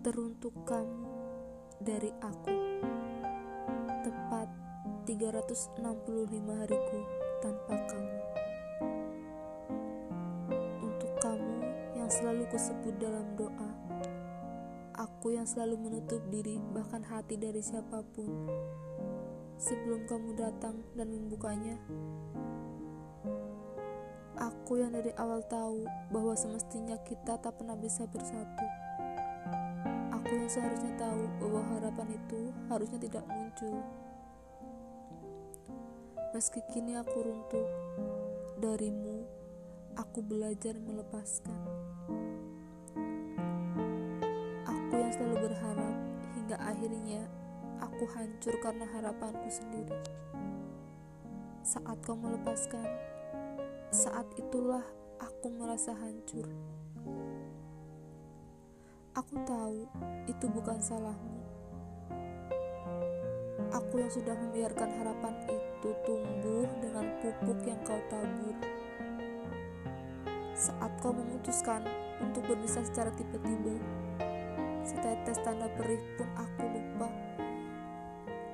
teruntuk kamu dari aku. Tepat 365 hariku tanpa kamu. Untuk kamu yang selalu kusebut dalam doa aku yang selalu menutup diri bahkan hati dari siapa pun. Sebelum kamu datang dan membukanya aku yang dari awal tahu bahwa semestinya kita tak pernah bisa bersatu. Aku yang seharusnya tahu bahwa harapan itu harusnya tidak muncul Meski kini aku runtuh, darimu aku belajar melepaskan. Aku yang selalu berharap hingga akhirnya aku hancur karena harapanku sendiri. Saat kau melepaskan, saat itulah aku merasa hancur. Aku tahu itu bukan salahmu. Aku yang sudah membiarkan harapan itu tumbuh dengan pupuk yang kau tabur. Saat kau memutuskan untuk berpisah secara tiba-tiba, setetes tanda perih pun aku lupa.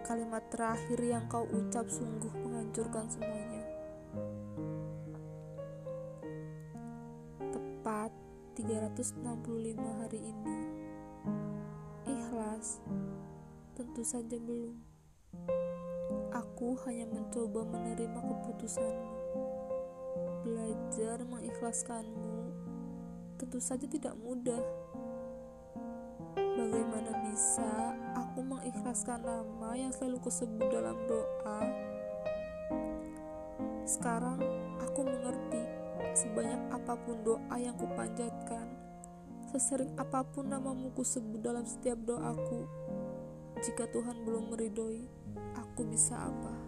Kalimat terakhir yang kau ucap sungguh menghancurkan semuanya. 365 hari ini. Ikhlas? Tentu saja belum. Aku hanya mencoba menerima keputusanmu. Belajar mengikhlaskanmu tentu saja tidak mudah. Bagaimana bisa aku mengikhlaskan nama yang selalu kusebut dalam doa? Sekarang aku mengerti sebanyak apa pun doa yang kupanjatkan, sesering apa pun namamu kusebut dalam setiap doaku, jika Tuhan belum meridoi, aku bisa apa?